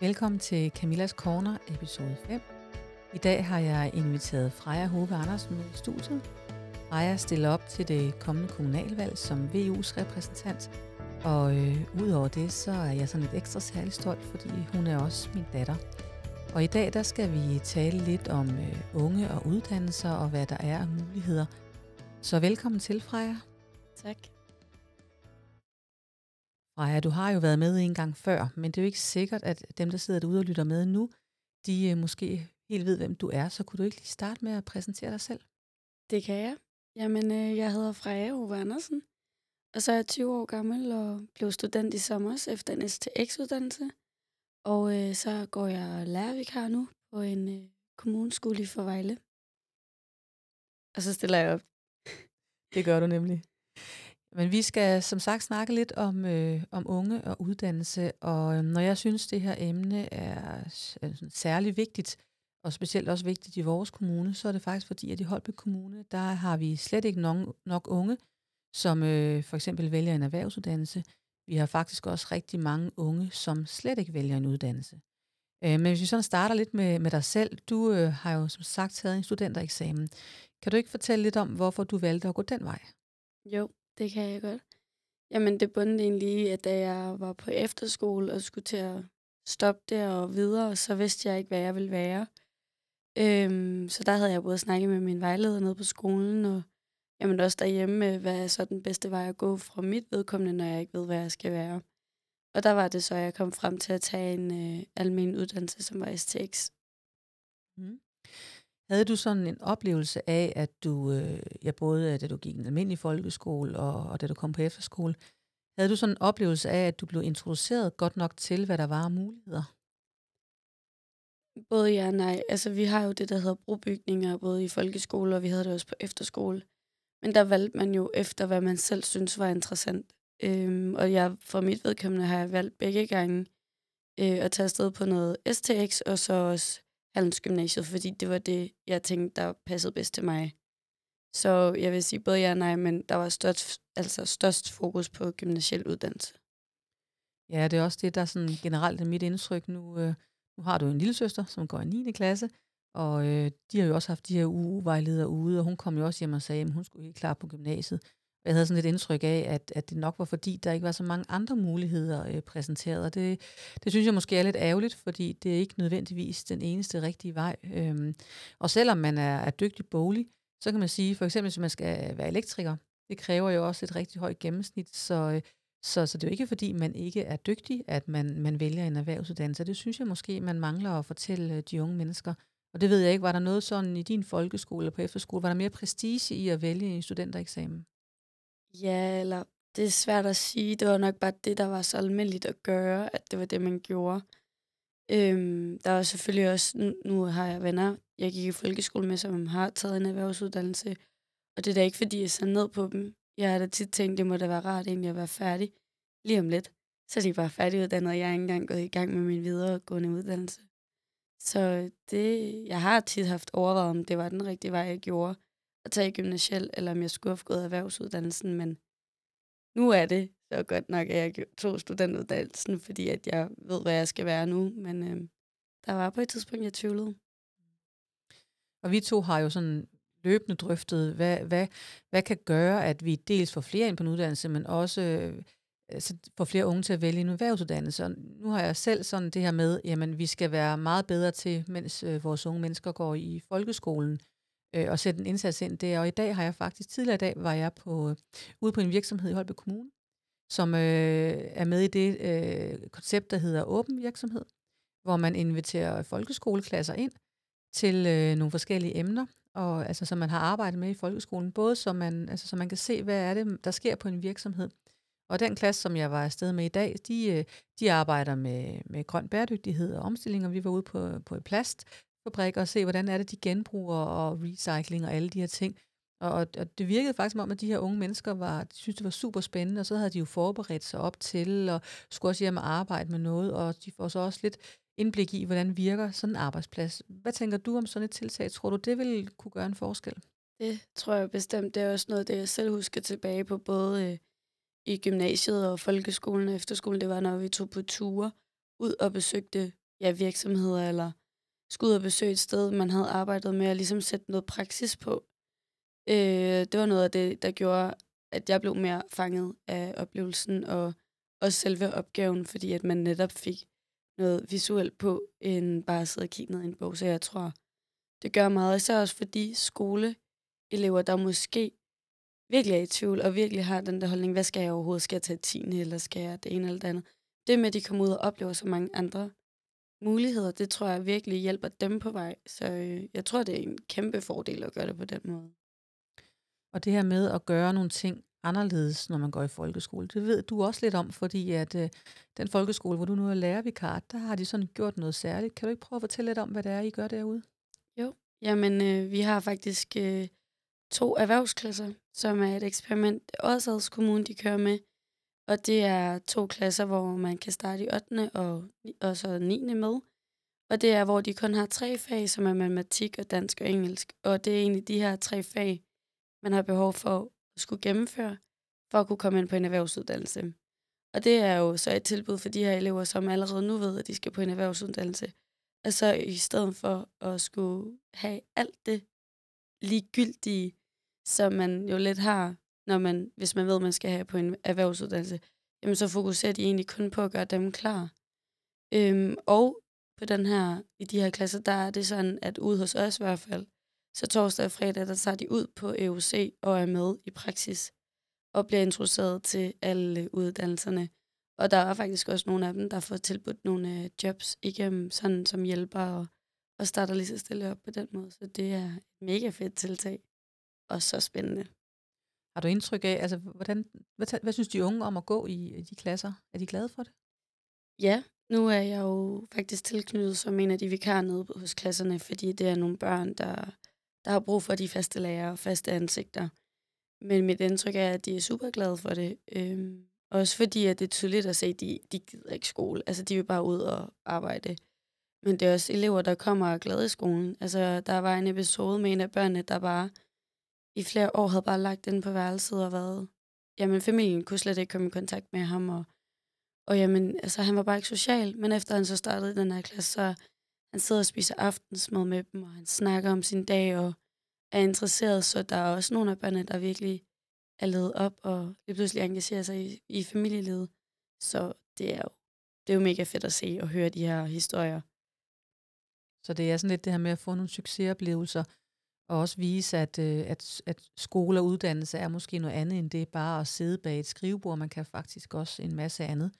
Velkommen til Camillas Corner, episode 5. I dag har jeg inviteret Freja Hove Andersen med i studiet. Freja stiller op til det kommende kommunalvalg som VU's repræsentant, og øh, udover det, så er jeg sådan lidt ekstra særlig stolt, fordi hun er også min datter. Og i dag, der skal vi tale lidt om øh, unge og uddannelser, og hvad der er af muligheder. Så velkommen til, Freja. Tak. Freja, du har jo været med en gang før, men det er jo ikke sikkert, at dem, der sidder derude og lytter med nu, de øh, måske helt ved, hvem du er. Så kunne du ikke lige starte med at præsentere dig selv? Det kan jeg. Jamen, øh, jeg hedder Freja Ove Andersen, og så er jeg 20 år gammel og blev student i sommer efter en STX-uddannelse. Og øh, så går jeg lærervikar nu på en øh, kommuneskole i Forvejle. Og så stiller jeg op. Det gør du nemlig. Men vi skal som sagt snakke lidt om, øh, om unge og uddannelse, og øh, når jeg synes, det her emne er, særlig vigtigt, og specielt også vigtigt i vores kommune, så er det faktisk fordi, at i Holbæk Kommune, der har vi slet ikke nok, nok unge, som øh, for eksempel vælger en erhvervsuddannelse. Vi har faktisk også rigtig mange unge, som slet ikke vælger en uddannelse. Øh, men hvis vi sådan starter lidt med, med dig selv, du øh, har jo som sagt taget en studentereksamen. Kan du ikke fortælle lidt om, hvorfor du valgte at gå den vej? Jo, det kan jeg godt. Jamen, det bundede egentlig i, at da jeg var på efterskole og skulle til at stoppe der og videre, så vidste jeg ikke, hvad jeg ville være. Øhm, så der havde jeg både snakket med min vejleder nede på skolen, og jamen også derhjemme, hvad er så den bedste vej at gå fra mit vedkommende, når jeg ikke ved, hvad jeg skal være. Og der var det så, at jeg kom frem til at tage en øh, almen uddannelse, som var STX. Mm. Mm-hmm. Havde du sådan en oplevelse af, at du, øh, ja, både da du gik en almindelig folkeskole og, og da du kom på efterskole, havde du sådan en oplevelse af, at du blev introduceret godt nok til, hvad der var af muligheder? Både ja og nej. Altså, vi har jo det, der hedder brobygninger, både i folkeskole, og vi havde det også på efterskole. Men der valgte man jo efter, hvad man selv synes var interessant. Øhm, og jeg, for mit vedkommende har jeg valgt begge gange øh, at tage afsted på noget STX, og så også Gymnasiet, fordi det var det, jeg tænkte, der passede bedst til mig. Så jeg vil sige både ja og nej, men der var størst, altså størst fokus på gymnasiel uddannelse. Ja, det er også det, der sådan generelt er mit indtryk. Nu, øh, nu har du en lille søster, som går i 9. klasse, og øh, de har jo også haft de her uvejledere ude, og hun kom jo også hjem og sagde, at hun skulle helt klar på gymnasiet. Jeg havde sådan lidt indtryk af, at, at det nok var fordi, der ikke var så mange andre muligheder øh, præsenteret. Og det, det synes jeg måske er lidt ærgerligt, fordi det er ikke nødvendigvis den eneste rigtige vej. Øhm, og selvom man er, er dygtig bolig, så kan man sige, for eksempel hvis man skal være elektriker, det kræver jo også et rigtig højt gennemsnit, så, øh, så, så det er jo ikke fordi, man ikke er dygtig, at man, man vælger en erhvervsuddannelse. Det synes jeg måske, man mangler at fortælle øh, de unge mennesker. Og det ved jeg ikke, var der noget sådan i din folkeskole eller på efterskole, var der mere prestige i at vælge en studentereksamen? Ja, eller det er svært at sige. Det var nok bare det, der var så almindeligt at gøre, at det var det, man gjorde. Øhm, der var selvfølgelig også, nu, nu har jeg venner, jeg gik i folkeskole med, som har taget en erhvervsuddannelse, og det er da ikke, fordi jeg ser ned på dem. Jeg har da tit tænkt, det må da være rart egentlig at være færdig lige om lidt. Så er de bare færdiguddannet, og jeg er ikke engang gået i gang med min videregående uddannelse. Så det, jeg har tit haft overvejet, om det var den rigtige vej, jeg gjorde at tage gymnasiel, eller om jeg skulle have gået erhvervsuddannelsen, men nu er det så godt nok, at jeg tog studentuddannelsen, fordi at jeg ved, hvad jeg skal være nu, men øh, der var på et tidspunkt, jeg tvivlede. Og vi to har jo sådan løbende drøftet, hvad, hvad, hvad kan gøre, at vi dels får flere ind på en uddannelse, men også øh, altså, får flere unge til at vælge en erhvervsuddannelse. Og nu har jeg selv sådan det her med, jamen vi skal være meget bedre til, mens øh, vores unge mennesker går i folkeskolen, øh, og sætte en indsats ind der. Og i dag har jeg faktisk, tidligere i dag var jeg på, øh, ude på en virksomhed i Holbæk Kommune, som øh, er med i det øh, koncept, der hedder åben virksomhed, hvor man inviterer folkeskoleklasser ind til øh, nogle forskellige emner, og altså som man har arbejdet med i folkeskolen, både så man, altså, så man kan se, hvad er det, der sker på en virksomhed. Og den klasse, som jeg var afsted med i dag, de, øh, de arbejder med, med grøn bæredygtighed og omstilling, og vi var ude på, på et plast, fabrikker og se, hvordan er det, de genbruger og recycling og alle de her ting. Og, og det virkede faktisk som om, at de her unge mennesker var, de synes, det var super spændende, og så havde de jo forberedt sig op til, og skulle også hjem og arbejde med noget, og de får så også lidt indblik i, hvordan virker sådan en arbejdsplads. Hvad tænker du om sådan et tiltag? Tror du, det vil kunne gøre en forskel? Det tror jeg bestemt. Det er også noget, det jeg selv husker tilbage på, både øh, i gymnasiet og folkeskolen og efterskolen. Det var, når vi tog på ture ud og besøgte ja, virksomheder, eller skulle ud og besøge et sted, man havde arbejdet med at ligesom sætte noget praksis på. Øh, det var noget af det, der gjorde, at jeg blev mere fanget af oplevelsen, og også selve opgaven, fordi at man netop fik noget visuelt på, end bare at sidde og kigge ned i en bog. Så jeg tror, det gør meget, især også fordi skoleelever, der måske virkelig er i tvivl, og virkelig har den der holdning, hvad skal jeg overhovedet? Skal jeg tage 10. eller skal jeg det ene eller det andet? Det med, at de kommer ud og oplever så mange andre muligheder, det tror jeg virkelig hjælper dem på vej. Så øh, jeg tror, det er en kæmpe fordel at gøre det på den måde. Og det her med at gøre nogle ting anderledes, når man går i folkeskole, det ved du også lidt om, fordi at øh, den folkeskole, hvor du nu er lærervikar, der har de sådan gjort noget særligt. Kan du ikke prøve at fortælle lidt om, hvad det er, I gør derude? Jo, jamen øh, vi har faktisk øh, to erhvervsklasser, som er et eksperiment, Odsads Kommune de kører med. Og det er to klasser, hvor man kan starte i 8. og, og så 9. med. Og det er, hvor de kun har tre fag, som er matematik og dansk og engelsk. Og det er egentlig de her tre fag, man har behov for at skulle gennemføre, for at kunne komme ind på en erhvervsuddannelse. Og det er jo så et tilbud for de her elever, som allerede nu ved, at de skal på en erhvervsuddannelse. Altså i stedet for at skulle have alt det ligegyldige, som man jo lidt har, når man, hvis man ved, at man skal have på en erhvervsuddannelse, jamen så fokuserer de egentlig kun på at gøre dem klar. Øhm, og på den her, i de her klasser, der er det sådan, at ude hos os i hvert fald, så torsdag og fredag, der tager de ud på EUC og er med i praksis og bliver introduceret til alle uddannelserne. Og der er faktisk også nogle af dem, der får tilbudt nogle øh, jobs igennem sådan som hjælper og, og starter lige så stille op på den måde. Så det er et mega fedt tiltag og så spændende. Har du indtryk af, altså, hvordan, hvad, hvad synes de unge om at gå i de klasser? Er de glade for det? Ja, nu er jeg jo faktisk tilknyttet som en af de vikarer nede hos klasserne, fordi det er nogle børn, der, der har brug for de faste lærere og faste ansigter. Men mit indtryk er, at de er super glade for det. Øhm, også fordi, at det er tydeligt at se, at de, de gider ikke skole. Altså, de vil bare ud og arbejde. Men det er også elever, der kommer og glade i skolen. Altså, der var en episode med en af børnene, der bare i flere år havde bare lagt den på værelset og været... Jamen, familien kunne slet ikke komme i kontakt med ham, og, og jamen, altså, han var bare ikke social. Men efter han så startede den her klasse, så han sidder og spiser aftensmad med dem, og han snakker om sin dag, og er interesseret, så der er også nogle af børnene, der virkelig er ledet op, og lige pludselig engagerer sig i, i familielivet. Så det er jo det er jo mega fedt at se og høre de her historier. Så det er sådan lidt det her med at få nogle succesoplevelser, og også vise, at, øh, at, at skole og uddannelse er måske noget andet end det bare at sidde bag et skrivebord. Man kan faktisk også en masse andet.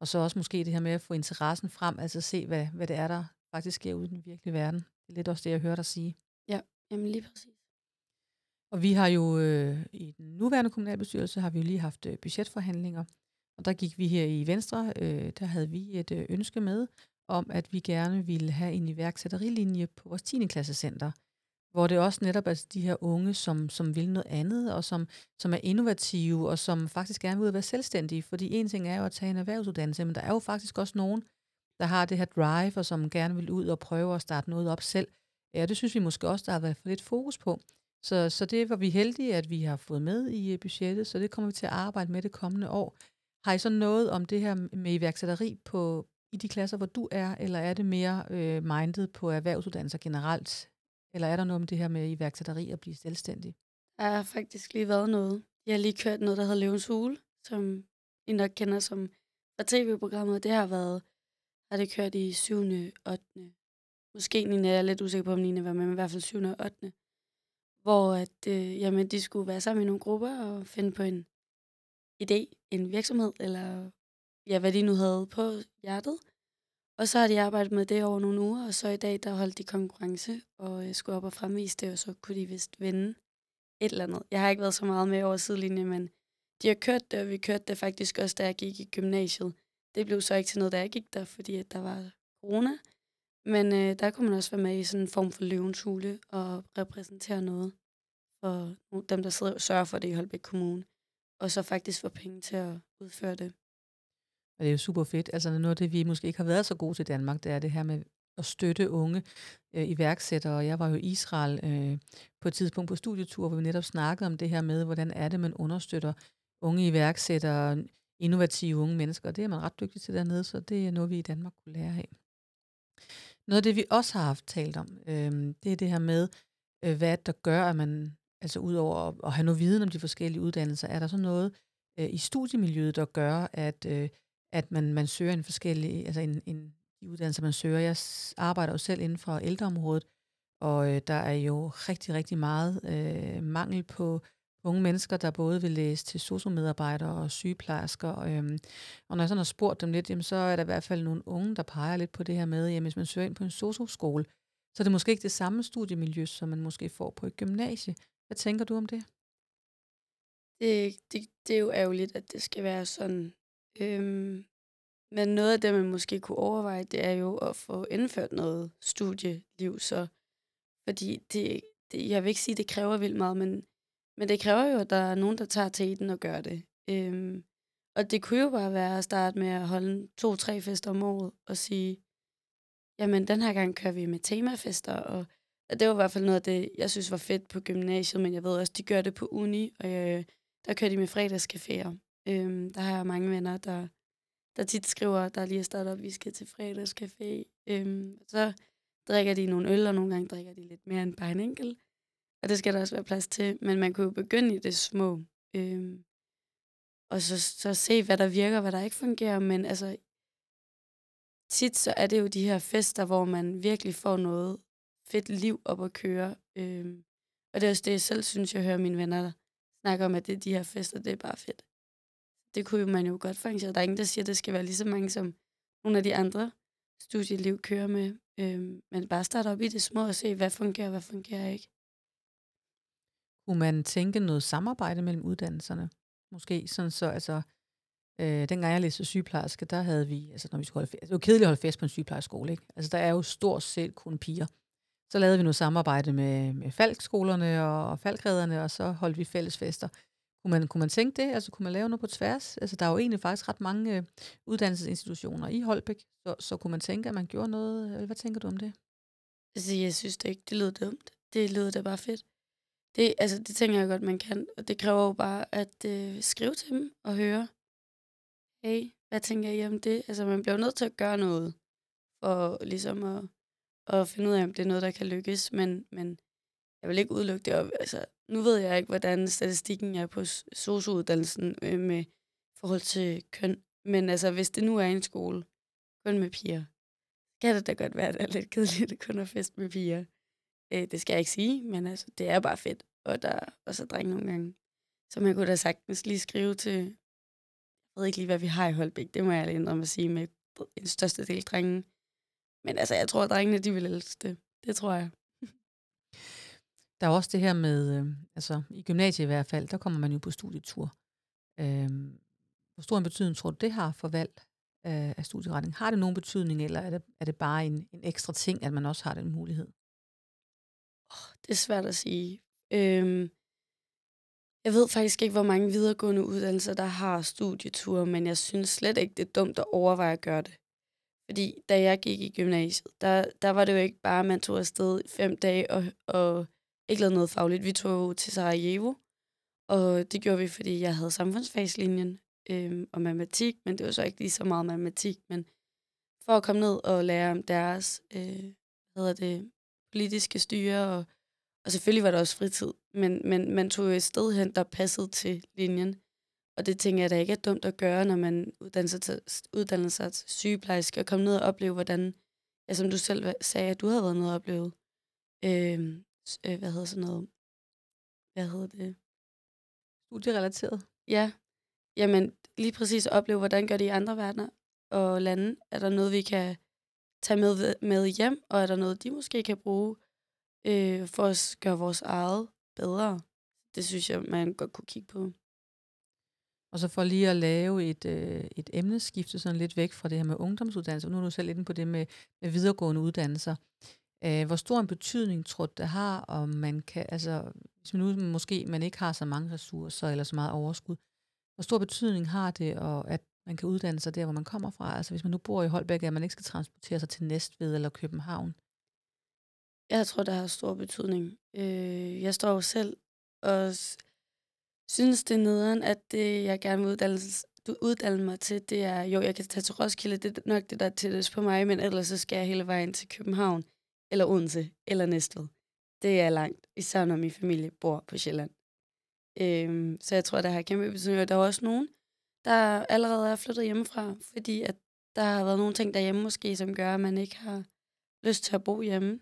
Og så også måske det her med at få interessen frem, altså se, hvad, hvad det er, der faktisk sker ude i den virkelige verden. Det er lidt også det, jeg hører dig sige. Ja, jamen lige præcis. Og vi har jo øh, i den nuværende kommunalbestyrelse, har vi jo lige haft øh, budgetforhandlinger, og der gik vi her i Venstre, øh, der havde vi et øh, ønske med, om at vi gerne ville have en iværksætterilinje på vores 10. klassecenter hvor det også netop er de her unge, som, som vil noget andet, og som, som er innovative, og som faktisk gerne vil være selvstændige. Fordi en ting er jo at tage en erhvervsuddannelse, men der er jo faktisk også nogen, der har det her drive, og som gerne vil ud og prøve at starte noget op selv. Ja, det synes vi måske også, der har været for lidt fokus på. Så, så det var vi heldige, at vi har fået med i øh, budgettet, så det kommer vi til at arbejde med det kommende år. Har I så noget om det her med iværksætteri på, i de klasser, hvor du er, eller er det mere øh, mindet på erhvervsuddannelser generelt? Eller er der noget om det her med iværksætteri og blive selvstændig? Der har faktisk lige været noget. Jeg har lige kørt noget, der hedder Løvens Hule, som I nok kender som fra tv-programmet. Det har været, har det kørt i 7. 8. Måske 9. Jeg er lidt usikker på, om 9. var med, men i hvert fald 7. og 8. Hvor at, øh, jamen, de skulle være sammen i nogle grupper og finde på en idé, en virksomhed, eller ja, hvad de nu havde på hjertet. Og så har de arbejdet med det over nogle uger, og så i dag, der holdt de konkurrence, og øh, skulle op og fremvise det, og så kunne de vist vinde et eller andet. Jeg har ikke været så meget med over sidelinjen, men de har kørt det, og vi kørte det faktisk også, da jeg gik i gymnasiet. Det blev så ikke til noget, da jeg gik der, fordi at der var corona. Men øh, der kunne man også være med i sådan en form for løvens hule og repræsentere noget for dem, der sidder og sørger for det i Holbæk Kommune. Og så faktisk få penge til at udføre det. Og det er jo super fedt. Altså noget af det, vi måske ikke har været så gode til Danmark, det er det her med at støtte unge øh, iværksættere. Jeg var jo i Israel øh, på et tidspunkt på studietur, hvor vi netop snakkede om det her med, hvordan er det, man understøtter unge iværksættere, innovative unge mennesker. Og det er man ret dygtig til dernede, så det er noget, vi i Danmark kunne lære af. Noget af det, vi også har haft talt om, øh, det er det her med, øh, hvad der gør, at man, altså udover at, at have noget viden om de forskellige uddannelser, er der så noget øh, i studiemiljøet, der gør, at, øh, at man, man søger en forskellig, altså en, en, de uddannelser, man søger. Jeg arbejder jo selv inden for ældreområdet, og øh, der er jo rigtig, rigtig meget øh, mangel på unge mennesker, der både vil læse til sociomedarbejdere og sygeplejersker. Øhm, og når jeg sådan har spurgt dem lidt, jamen, så er der i hvert fald nogle unge, der peger lidt på det her med, at hvis man søger ind på en socioskole, så er det måske ikke det samme studiemiljø, som man måske får på et gymnasie. Hvad tænker du om det? Det, det, det er jo ærgerligt, at det skal være sådan. Øhm, men noget af det, man måske kunne overveje, det er jo at få indført noget studieliv. Så, fordi det, det, jeg vil ikke sige, at det kræver vildt meget, men men det kræver jo, at der er nogen, der tager til og gør det. Øhm, og det kunne jo bare være at starte med at holde to-tre fester om året og sige, jamen den her gang kører vi med temafester, og det var i hvert fald noget af det, jeg synes var fedt på gymnasiet, men jeg ved også, de gør det på uni, og jeg, der kører de med fredagscaféer. Øhm, der har jeg mange venner, der, der tit skriver, der lige er startet op, vi skal til fredagscafé. Øhm, så drikker de nogle øl, og nogle gange drikker de lidt mere end bare en enkelt. Og det skal der også være plads til. Men man kunne jo begynde i det små. Øhm, og så, så se, hvad der virker, hvad der ikke fungerer. Men altså, tit så er det jo de her fester, hvor man virkelig får noget fedt liv op at køre. Øhm, og det er også det, jeg selv synes, jeg hører mine venner snakke om, at det er de her fester, det er bare fedt. Det kunne man jo godt fange Der er ingen, der siger, at det skal være lige så mange, som nogle af de andre studieliv kører med. Øhm, men bare starte op i det små og se, hvad fungerer, hvad fungerer ikke. Kunne man tænke noget samarbejde mellem uddannelserne? Måske sådan så, altså, øh, dengang jeg læste sygeplejerske, der havde vi, altså når vi skulle holde fest, det var kedeligt at holde fest på en sygeplejerskole, ikke? Altså der er jo stort set kun piger. Så lavede vi noget samarbejde med, med falkskolerne og falkrederne, og så holdt vi fælles fester. Kunne man, kunne man tænke det? Altså kunne man lave noget på tværs? Altså der er jo egentlig faktisk ret mange øh, uddannelsesinstitutioner i Holbæk, så, så kunne man tænke, at man gjorde noget. Hvad tænker du om det? Altså jeg synes det ikke, det lyder dumt. Det lyder da bare fedt. Det, altså, det tænker jeg godt, man kan. Og det kræver jo bare at øh, skrive til dem og høre, hey, hvad tænker I om det? Altså, man bliver jo nødt til at gøre noget for ligesom at, at finde ud af, om det er noget, der kan lykkes. Men, men jeg vil ikke udelukke det. Og, altså, nu ved jeg ikke, hvordan statistikken er på sociouddannelsen øh, med forhold til køn. Men altså, hvis det nu er en skole kun med piger, kan det da godt være, at det er lidt kedeligt at kun have fest med piger. Øh, det skal jeg ikke sige, men altså, det er bare fedt. Og der er også drenge nogle gange. Så man kunne da sagtens lige skrive til... Jeg ved ikke lige, hvad vi har i Holbæk. Det må jeg lige at sige med en største del drenge. Men altså, jeg tror, at drengene, de vil elske det. Det tror jeg. Der er også det her med, øh, altså i gymnasiet i hvert fald, der kommer man jo på studietur. Øh, hvor stor en betydning tror du, det har for valg af, af studieretning? Har det nogen betydning, eller er det, er det bare en, en ekstra ting, at man også har den mulighed? det er svært at sige. Øhm, jeg ved faktisk ikke, hvor mange videregående uddannelser, der har studieture, men jeg synes slet ikke, det er dumt at overveje at gøre det. Fordi da jeg gik i gymnasiet, der, der var det jo ikke bare, at man tog afsted fem dage og, og ikke lavet noget fagligt. Vi tog til Sarajevo, og det gjorde vi, fordi jeg havde samfundsfagslinjen øh, og matematik, men det var så ikke lige så meget matematik, men for at komme ned og lære om deres øh, hvad hedder det, politiske styre, og, og selvfølgelig var der også fritid, men, men man tog jo et sted hen, der passede til linjen. Og det tænker jeg da ikke er dumt at gøre, når man uddanner sig til, uddanner sig til sygeplejerske, og komme ned og opleve, hvordan, ja, som du selv sagde, at du havde været nede og oplevet, øh, øh, hvad hedder sådan noget, hvad hedder det? Studierelateret? Ja, jamen lige præcis opleve, hvordan gør det i andre verdener og lande. Er der noget, vi kan tage med, med hjem, og er der noget, de måske kan bruge øh, for at gøre vores eget bedre? Det synes jeg, man godt kunne kigge på. Og så for lige at lave et, øh, et emneskifte sådan lidt væk fra det her med ungdomsuddannelser. Nu er du selv inde på det med, med videregående uddannelser. Øh, hvor stor en betydning tror du, det har, om man kan, altså hvis man nu måske man ikke har så mange ressourcer eller så meget overskud, hvor stor betydning har det, og at man kan uddanne sig der, hvor man kommer fra? Altså hvis man nu bor i Holbæk, at man ikke skal transportere sig til Næstved eller København? Jeg tror, det har stor betydning. Øh, jeg står jo selv og synes, det er nederen, at det, jeg gerne vil uddanne, du mig til, det er, jo, jeg kan tage til Roskilde, det er nok det, der er tættest på mig, men ellers så skal jeg hele vejen til København, eller Odense, eller Næstved. Det er langt, især når min familie bor på Sjælland. Øhm, så jeg tror, der har kæmpe betydning. Der er også nogen, der allerede er flyttet hjemmefra, fordi at der har været nogle ting derhjemme måske, som gør, at man ikke har lyst til at bo hjemme.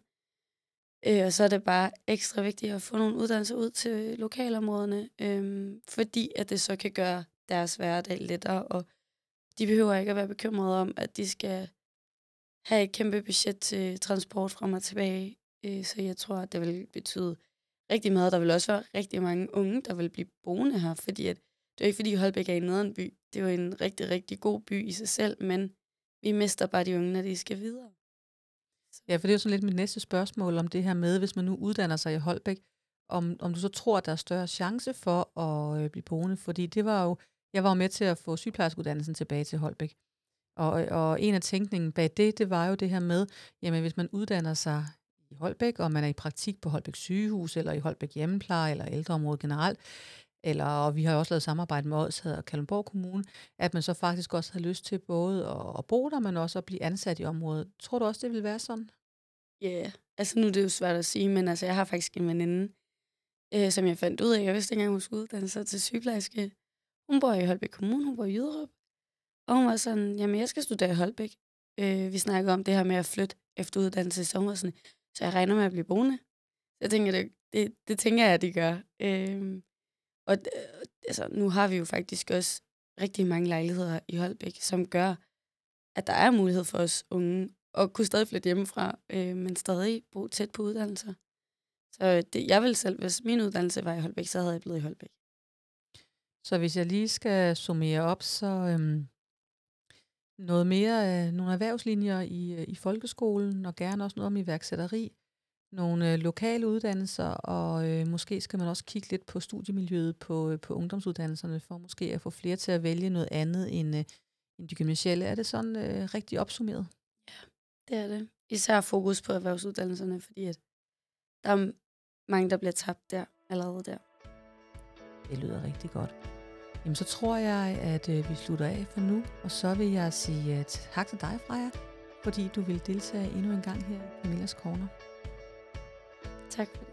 Øh, og så er det bare ekstra vigtigt at få nogle uddannelser ud til lokalområderne, øh, fordi at det så kan gøre deres hverdag lettere, og de behøver ikke at være bekymrede om, at de skal have et kæmpe budget til transport frem og tilbage. Øh, så jeg tror, at det vil betyde rigtig meget. Der vil også være rigtig mange unge, der vil blive boende her, fordi at, det er ikke fordi Holbæk er en nederen by. Det er jo en rigtig, rigtig god by i sig selv, men vi mister bare de unge, når de skal videre. Ja, for det er jo sådan lidt mit næste spørgsmål om det her med, hvis man nu uddanner sig i Holbæk, om, om du så tror, at der er større chance for at øh, blive boende, fordi det var jo, jeg var jo med til at få sygeplejerskeuddannelsen tilbage til Holbæk. Og, og en af tænkningen bag det, det var jo det her med, jamen hvis man uddanner sig i Holbæk, og man er i praktik på Holbæk sygehus, eller i Holbæk hjemmepleje, eller ældreområdet generelt, eller, og vi har også lavet samarbejde med Odshed og Kalundborg Kommune, at man så faktisk også har lyst til både at, at bo der, men også at blive ansat i området. Tror du også, det vil være sådan? Ja, yeah. altså nu er det jo svært at sige, men altså jeg har faktisk en veninde, øh, som jeg fandt ud af, jeg vidste ikke engang, hun skulle uddanne sig til sygeplejerske. Hun bor i Holbæk Kommune, hun bor i Jyderup, og hun var sådan, jamen jeg skal studere i Holbæk. Øh, vi snakker om det her med at flytte efter uddannelse, så hun var sådan, så jeg regner med at blive boende. Så jeg tænker, det, det, det tænker jeg, at de gør. Øhm, øh, og altså, nu har vi jo faktisk også rigtig mange lejligheder i Holbæk, som gør, at der er mulighed for os unge at kunne stadig flytte hjemmefra, øh, men stadig bo tæt på uddannelser. Så det, jeg vil selv, hvis min uddannelse var i Holbæk, så havde jeg blevet i Holbæk. Så hvis jeg lige skal summere op, så øhm, noget mere, øh, nogle erhvervslinjer i, øh, i folkeskolen, og gerne også noget om iværksætteri, nogle øh, lokale uddannelser, og øh, måske skal man også kigge lidt på studiemiljøet på, øh, på ungdomsuddannelserne, for måske at få flere til at vælge noget andet end, øh, end de gymnasielle. Er det sådan øh, rigtig opsummeret? Ja, det er det. Især fokus på erhvervsuddannelserne, fordi at der er mange, der bliver tabt der, allerede der. Det lyder rigtig godt. Jamen, så tror jeg, at øh, vi slutter af for nu, og så vil jeg sige uh, tak til dig, Freja, fordi du vil deltage endnu en gang her i Camillas Corner. Tak for det.